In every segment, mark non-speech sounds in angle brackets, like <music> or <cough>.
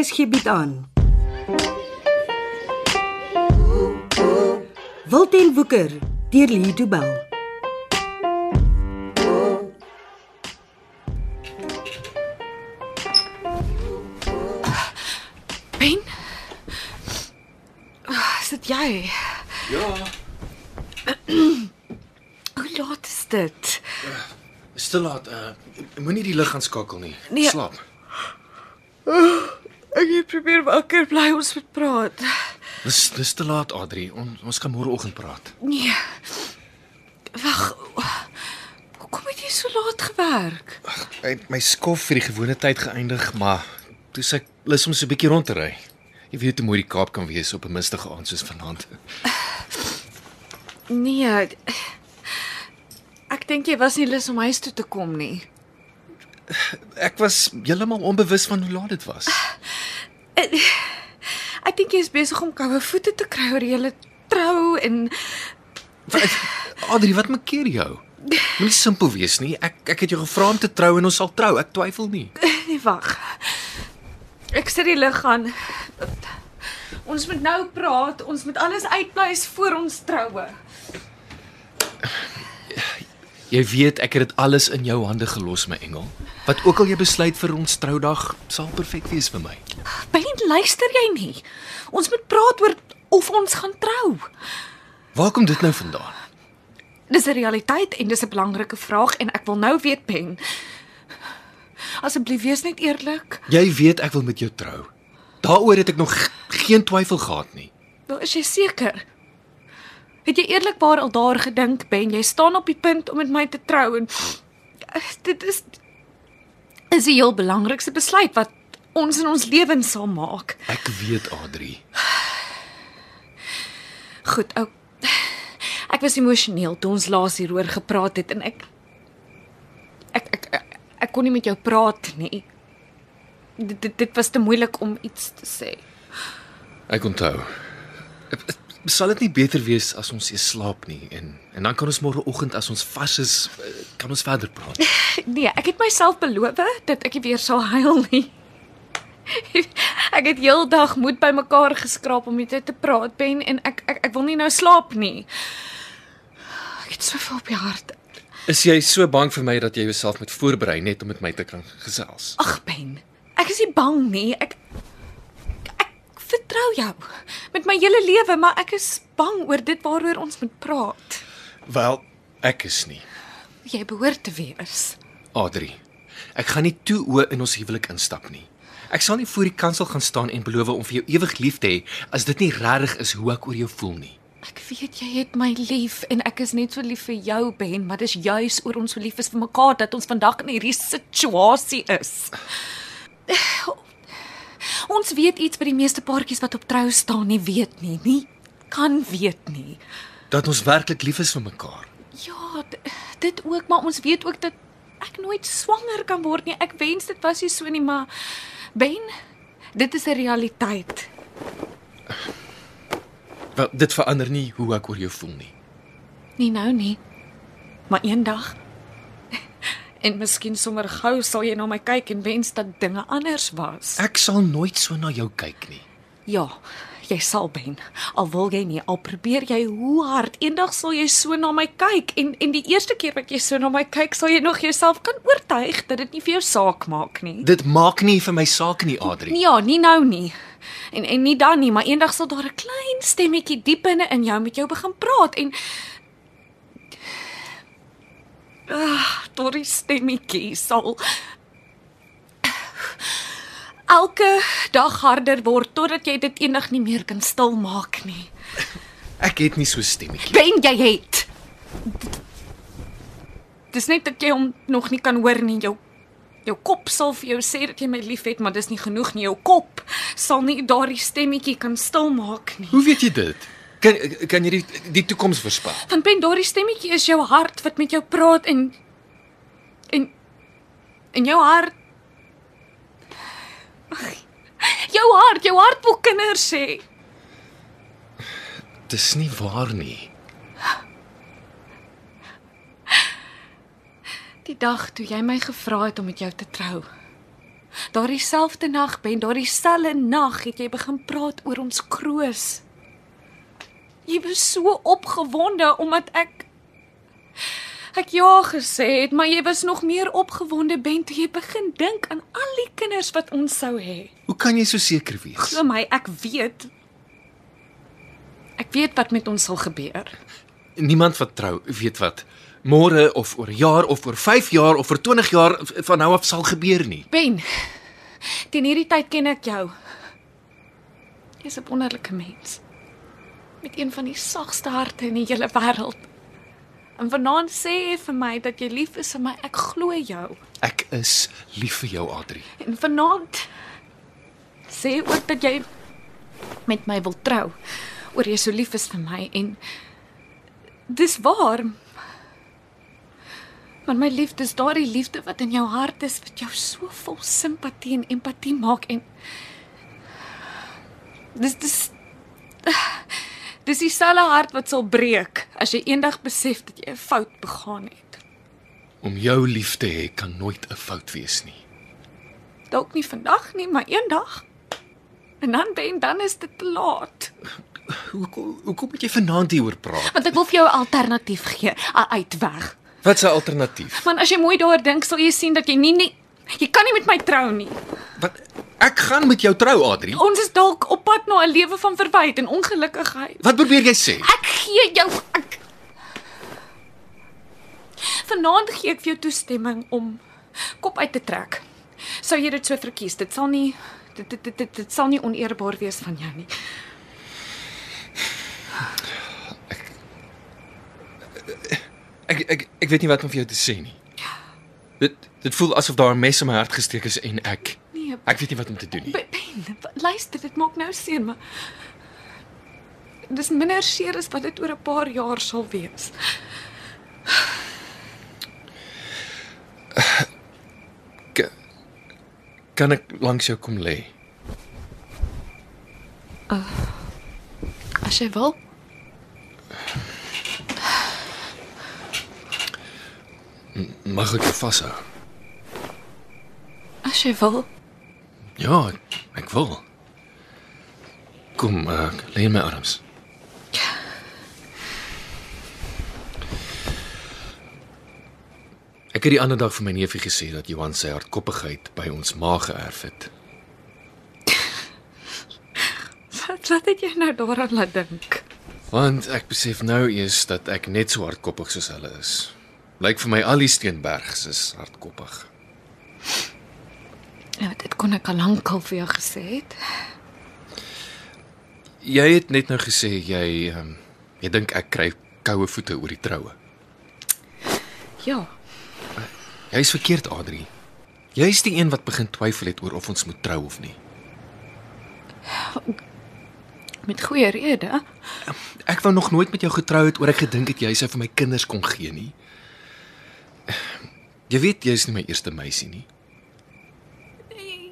RSG bied aan. Wilten Woeker deur Lee Du Bell. Ben? Ah, Is dit jy? Ja, Hoe laat is dit? is te laat. Uh, Moenie die lig gaan skakel nie. Nee. Slaap. Probeer wakker bly ons moet praat. Dis dis te laat, Adri. On, ons gaan môreoggend praat. Nee. Wag. Hoekom het jy so laat gewerk? Ek het my skof vir die gewone tyd geëindig, maar toe sê ek lus om so 'n bietjie rond te ry. Jy weet hoe mooi die Kaap kan wees op 'n mistige aand soos vanaand. Nee. Ek dink jy was nie lus om huis toe te kom nie. Ek was heeltemal onbewus van hoe laat dit was. Ek dink jy is besig om koue voete te kry oor jy trou en Adri, wat maak keer jou? Moenie simpel wees nie. Ek ek het jou gevra om te trou en ons sal trou. Ek twyfel nie. <laughs> nee wag. Ek sit die lig aan. Ons moet nou praat. Ons moet alles uitpleis voor ons troue. Jy weet ek het dit alles in jou hande gelos, my engel. Wat ook al jy besluit vir ons troudag, sal perfek wees vir my. Ben, luister jy nie? Ons moet praat oor of ons gaan trou. Waar kom dit nou vandaan? Dis 'n realiteit en dis 'n belangrike vraag en ek wil nou weet, Ben. Asseblief wees net eerlik. Jy weet ek wil met jou trou. Daaroor het ek nog geen twyfel gehad nie. Wel, is jy seker? Het jy eerlikwaar al daar gedink, Ben, jy staan op die punt om met my te trou en dit is is die heel belangrikste besluit wat ons in ons lewens sal maak. Ek weet, Adri. Goed, ou. Ek was emosioneel toe ons laas hieroor gepraat het en ek ek ek ek, ek kon nie met jou praat nie. Dit dit, dit was te moeilik om iets te sê. Ek onthou. Sal dit nie beter wees as ons eers slaap nie en en dan kan ons môreoggend as ons vars is, eh, kan ons verder praat. <laughs> Nee, ek het myself beloof dat ek nie weer sal huil nie. <laughs> Ek het heeldag moed bymekaar geskraap om met jou te praat, Ben, en ek ek ek wil nie nou slaap nie. Ek het soveel op die hart. Is jy so bang vir my dat jy jouself moet voorberei net om met my te kan gesels? Ag, Ben, ek is nie bang nie. Ek ek vertrou jou met my hele lewe, maar ek is bang oor dit waaroor ons moet praat. Wel, ek is nie. Jy behoort te wees. Adri, ek gaan nie toe o in ons huwelik instap nie. Ek sal nie voor die kansel gaan staan en beloof om vir jou ewig lief te hê as dit nie regtig is hoe ek oor jou voel nie. Ek weet jy het my lief en ek is net so lief vir jou Ben, maar dis juis oor ons so lief is vir mekaar dat ons vandag in hierdie situasie is. Ons weet iets wat die meeste paartjies wat op trou staan nie weet nie, nie kan weet nie. Dat ons werklik lief is vir mekaar. Ja, dit ook, maar ons weet ook dat ek nooit swanger kan word nie. Ek wens dit was nie so nie, maar Ben, dit is 'n realiteit. Wel, dit verander nie hoe ek oor jou voel nie. Nie nou nie. Maar eendag <laughs> en miskien sommer gou sal jy na my kyk en wens dat dinge anders was. Ek sal nooit so na jou kyk nie. Ja, jy sal ben. Al wil jy nie, al probeer jy hoe hard, eendag sal jy so na my kyk en en die eerste keer wat jy so na my kyk, sal jy nog jouself kan oortuig dat dit nie vir jou saak maak nie. Dit maak nie vir my saak nie, Adri. Nee, ja, nie nou nie. En en nie dan nie, maar eendag sal daar 'n klein stemmetjie diep binne in jou met jou begin praat en Ah, daardie stemmetjie sal elke dag harder word totdat jy dit eendag nie meer kan stil maak nie. Ek het nie so stemmetjie. Ben jy het. Dis net dat jy hom nog nie kan hoor nie. Jou jou kop sal vir jou sê dat jy my liefhet, maar dis nie genoeg nie. Jou kop sal nie daardie stemmetjie kan stil maak nie. Hoe weet jy dit? Kan kan jy die die toekoms voorspel? Want Ben daardie stemmetjie is jou hart wat met jou praat en en en jou hart Jou hart, jou hart wil kinders sê. Dis nie waar nie. Die dag toe jy my gevra het om met jou te trou. Daardie selfde nag, Ben, daardie selfde nag het jy begin praat oor ons kroos. Jy was so opgewonde omdat ek ek ja gesê het, maar jy was nog meer opgewonde Ben toe jy begin dink aan al die kinders wat ons sou hê. Hoe kan jy so seker wees? Glo my, ek weet. Ek weet wat met ons sal gebeur. Niemand wat trou weet wat môre of oor jaar of oor 5 jaar of oor 20 jaar van nou af sal gebeur nie. Ben, teen hierdie tyd ken ek jou. Jy's 'n wonderlike mens. Met een van die sagste harte in die hele wêreld. En vanaand sê jy vir my dat jy lief is vir my. Ek glo jou. Ek is lief vir jou, Adri. En vanaand sê ook dat jy met my wil trou. Oor jy so lief is vir my en dis waar. Maar my liefde is daardie liefde wat in jou hart is wat jou so vol simpatie en empatie maak en dis dis dis dieselfde hart wat sal breek as jy eendag besef dat jy 'n fout begaan het. Om jou lief te hê kan nooit 'n fout wees nie. Dalk nie vandag nie, maar eendag. En dan ben dan is dit te laat. Hoekom hoekom moet jy vanaand hieroor praat? Want ek wil vir jou 'n alternatief gee, 'n uitweg. Wat 'n alternatief? Want as jy mooi daaroor dink, sal jy sien dat jy nie, nie jy kan nie met my trou nie. Wat ek gaan met jou trou, Adri. Ons is dalk op pad na 'n lewe van verwyte en ongelukkigheid. Wat probeer jy sê? Ek gee jou ek Vanaand gee ek vir jou toestemming om kop uit te trek. Sou jy dit so verkies? Dit sal nie dit dit dit, dit, dit sal nie oneerbaar wees van jou nie. Ek ek ek weet nie wat om vir jou te sê nie. Dit dit voel asof daar 'n mes in my hart gesteek is en ek Nee, ek weet nie wat om te doen nie. Ben, luister, dit maak nou sin, maar dis minder seer as wat dit oor 'n paar jaar sal wees. Ka- Kan ek langs jou kom lê? As jy wil. Mag ek jou vashou? As jy wil. Ja, ek, wil. Kom, uh, lê in my arms. Ek het die ander dag vir my neefie gesê dat Johan sy hardkoppigheid by ons ma geërf het. Wat wat het jy nou daaraan laat dink? Want ek besef nou eers dat ek net so hardkoppig soos hulle is. Lyk vir my al die Steenbergs is hardkoppig. Ja, dit kon ek al lankal vir jou gesê het. Jy het net nou gesê jy um, jy dink ek kry koue voete oor die troue. Ja, Jy's verkeerd, Adri. Jy's die een wat begin twyfel het oor of ons moet trou of nie. met goeie rede. Ek wou nog nooit met jou getrou het oor ek gedink het jy sou vir my kinders kon gee nie. Jy weet jy's nie my eerste meisie nie.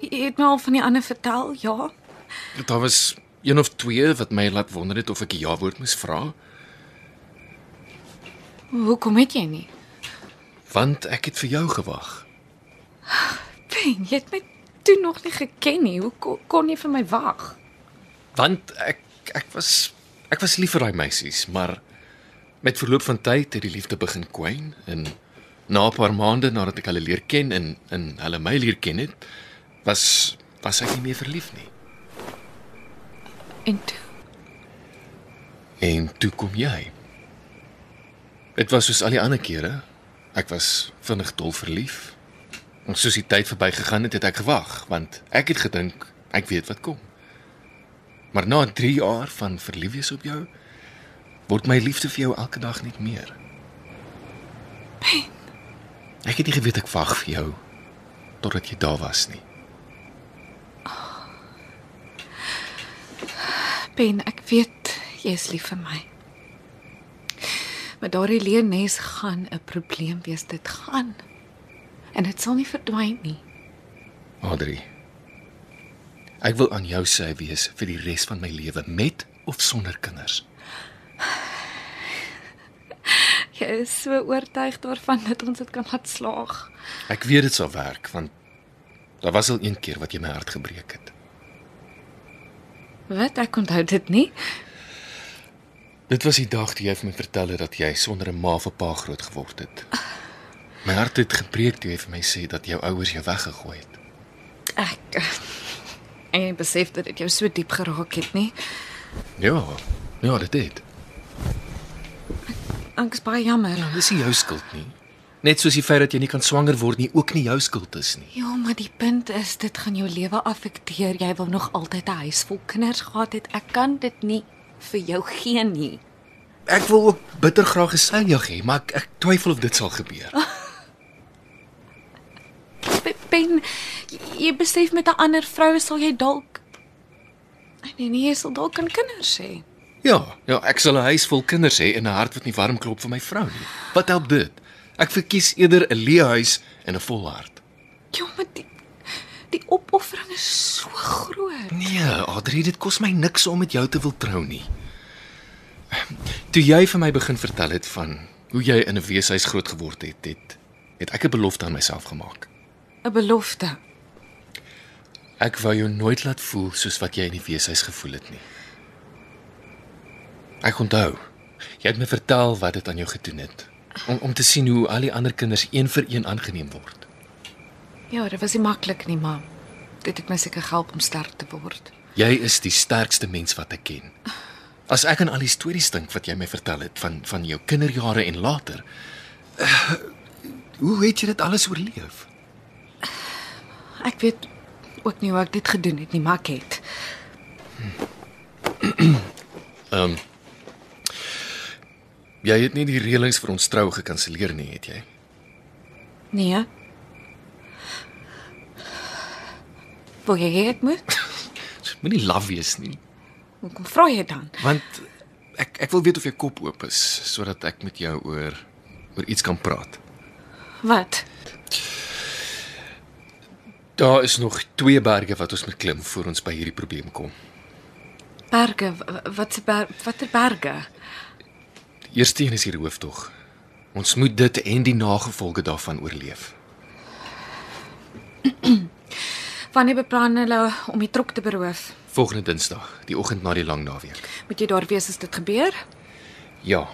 Jy het my al van die ander vertel, ja. Daar was een of twee wat my laat wonder het of ek 'n ja-woord moes vra, Hoekom het jy nie? want ek het vir jou gewag. Ben, jy het my toe nog nie geken nie. Hoe kon, kon jy vir my wag? Want ek ek was ek was lief vir daai meisies, maar met verloop van tyd het die liefde begin kwyn en na 'n paar maande nadat ek hulle leer ken en en hulle my leer ken het, was was ek nie meer verlief nie. En toe, En toe kom jy. Dit was soos al die ander kere. Ek was vinnig dol verlief. En soos die tyd verbygegaan het, het ek gewag, want ek het gedink ek weet wat kom. Maar na 3 jaar van verlief wees op jou, word my liefde vir jou elke dag net meer. Ek het nie geweet ek wag vir jou totdat jy daar was nie. Ben, ek weet jy is lief vir my. Maar daardie leenes gaan 'n probleem wees, dit gaan. En dit sal nie verdwyn nie. Adri. Ek wil aan jou sy wees vir die res van my lewe met of sonder kinders. Jy is so oortuig daarvan dat ons dit kan laat slaag. Ek weet dit sal werk want Daar was al een keer wat jy my hart gebreek het. Wat ek onthou dit nie. Dit was die dag toe jy vir my vertel het dat jy sonder 'n ma of 'n pa groot geword het. My hart het gebreek toe jy vir my sê dat jou ouers jou weggegooi het. Ek en jy besef dat dit jou so diep geraak het, nie? Ja, ja, dit het. Ek is baie jammer. Ja, dis nie jou skuld nie. Net soos die feit dat jy nie kan swanger word nie, ook nie jou skuld is nie. Ja, maar die punt is dit gaan jou lewe affekteer. Jy wil nog altyd 'n huis vol kinders gehad het. Ek kan dit nie vir jou gee nie. Ek wil ook bitter graag 'n seiljag hê, maar ek, ek twyfel of dit sal gebeur. <laughs> Ben, jy besef met 'n ander vrou sal jy dalk Nee, nee, jy sal dalk kan kinders hê. Ja, ja, ek sal 'n huis vol kinders hê en 'n hart wat nie warm klop vir my vrou nie. Wat help dit? Ek verkies eerder 'n leë huis en 'n vol hart. Ja, maar die die opoffering is so groot. Nee, Adri, dit kos my niks om met jou te wil trou nie. Toe jy vir my begin vertel het van hoe jy in 'n weeshuis groot geword het, het, het ek 'n belofte aan myself gemaak. 'n Belofte. Ek wou jou nooit laat voel soos wat jy in die weeshuis gevoel het nie. Ek onthou. Jy het my vertel wat dit aan jou gedoen het. Om om te sien hoe al die ander kinders een vir een aangeneem word. Ja, dit was nie maklik nie, maar dit het my seker gehelp om sterk te word. Jy is die sterkste mens wat ek ken. As ek aan al die stories dink wat jy my vertel het van van jou kinderjare en later. Uh, hoe het jy dit alles oorleef? Ek weet ook nie hoe ek dit gedoen het nie, maar ek het. Ehm um, Jy het nie die reëlings vir ons trou gekanselleer nie, het jy? Nee. Wil jy hê ek moet? <laughs> Moenie laf wees nie, Hoekom vra jy dan? want ek ek wil weet of jou kop oop is sodat ek met jou oor oor iets kan praat. Wat? Daar is nog twee berge wat ons moet klim voor ons by hierdie probleem kom. Berge, wat se ber, watter berge? Eerste een is hier hooftog. Ons moet dit en die nagevolge daarvan oorleef. <clears throat> Wanneer beplan hulle om die trok te beroof? Volgende Dinsdag, die oggend na die lang naweek. Moet jy daar wees as dit gebeur? Ja.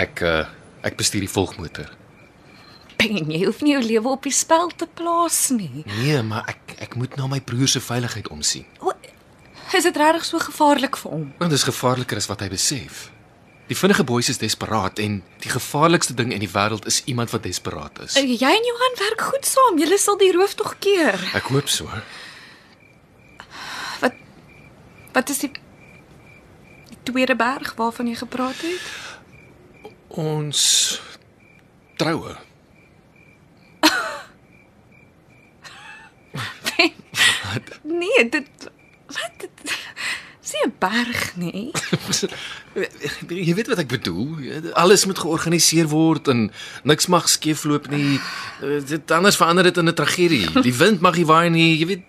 Ek uh ek bestuur die volgmotor. Ben, jy hoef nie jou lewe op die spel te plaas nie. Nee, maar ek ek moet na my broer se veiligheid omsien. O, is dit regtig so gevaarlik vir hom? Want dit is gevaarliker as wat hy besef. Die vinnige boeis is desperaat en die gevaarlikste ding in die wêreld is iemand wat desperaat is. Uh, Jy en Johan werk goed saam. Julle sal die rooftog keer. Ek hoop so. Wat wat is die die tweede berg waarvan jy gepraat het? Ons troue. <laughs> Nee, dit wat dit is nie 'n berg nie. <laughs> Jy weet wat ek bedoel. Alles moet georganiseer word en niks mag skeefloop nie. Dit anders verander dit in 'n tragedie. Die wind mag nie waai nie. Jy weet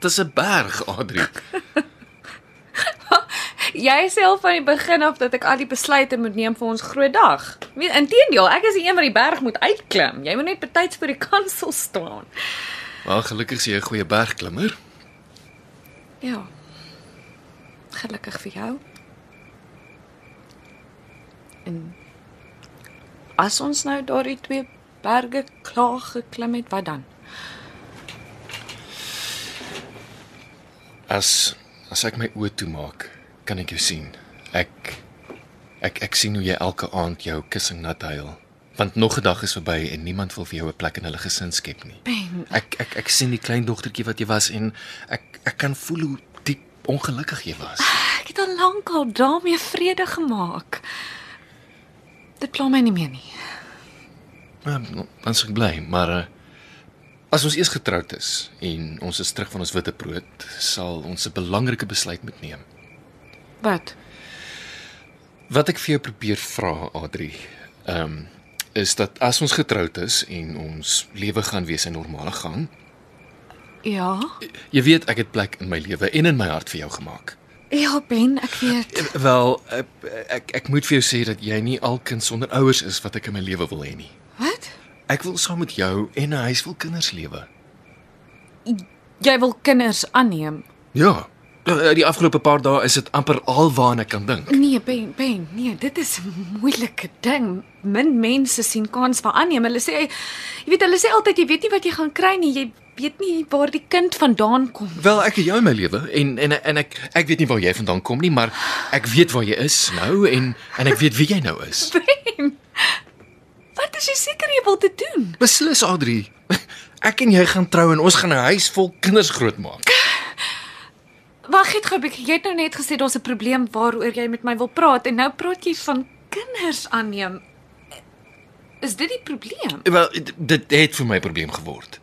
dis 'n berg, Adri. <laughs> Jy sê al van die begin af dat ek al die besluite moet neem vir ons groot dag. Nee, inteendeel, ek is die een wat die berg moet uitklim. Jy moet net betyds vir die kansel staan. Wel, gelukkig is jy 'n goeie bergklimmer. Ja. Gelukkig vir jou. En as ons nou daardie twee berge klaar geklim het, wat dan? As as ek my oë toemaak, kan ek jou sien. Ek ek ek sien hoe jy elke aand jou kussing nat huil. Want nog 'n dag is verby en niemand wil vir jou 'n plek in hulle gesin skep nie. Ben, Ek ek ek sien die klein dogtertjie wat jy was en ek ek kan voel hoe ongelukkig jy was. ek het al lank al daarmee vrede gemaak. Dit pla my nie meer nie. Ja, dan sou ek bly, maar uh, as ons eers getroud is en ons is terug van ons witte brood, sal ons 'n belangrike besluit moet neem. Wat? Wat ek vir jou probeer vra, Adri, ehm um, is dat as ons getroud is en ons lewe gaan wees 'n normale gang, Ja. jy weet ek het plek in my lewe en in my hart vir jou gemaak. Ja, Ben, ek weet. Wel, ek ek, ek moet vir jou sê dat jy nie al kind sonder ouers is wat ek in my lewe wil hê nie. Wat? Ek wil saam met jou en 'n huis vol kinders lewe. jy wil kinders aanneem. Ja. eh, Die afgelope paar dae is dit amper alwaar ek kan dink. Nee, Ben, Ben, nee, dit is 'n moeilike ding. Min mense sien kans vir aanneem. Hulle sê jy weet hulle sê altyd jy weet nie wat jy gaan kry nie. Jy weet nie waar die kind vandaan kom. Wel, ek het jou in my lewe en en en ek ek weet nie waar jy vandaan kom nie, maar ek weet waar jy is nou en en ek weet wie jy nou is. Ben. Wat is jy seker jy wil dit doen? Beslis Adri. Ek en jy gaan trou en ons gaan 'n huis vol kinders grootmaak. Wag net gou 'n bietjie. Jy het nou net gesê daar's 'n probleem waaroor jy met my wil praat en nou praat jy van kinders aanneem. Is dit die probleem? Wel, dit- het vir my probleem geword.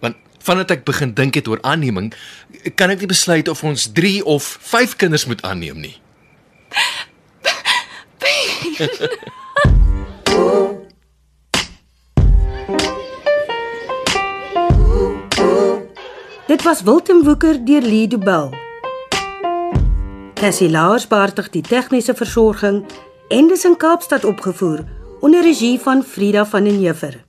Want vandat ek begin dink het oor aanneming, kan ek nie besluit of ons 3 of 5 kinders moet aanneem nie. Dit was Wilten Woeker deur Lee Du Bell. Cassie Lars beheerdig die tegniese versorging en dis in Kaapstad opgevoer onder regie van Frida van den Heever.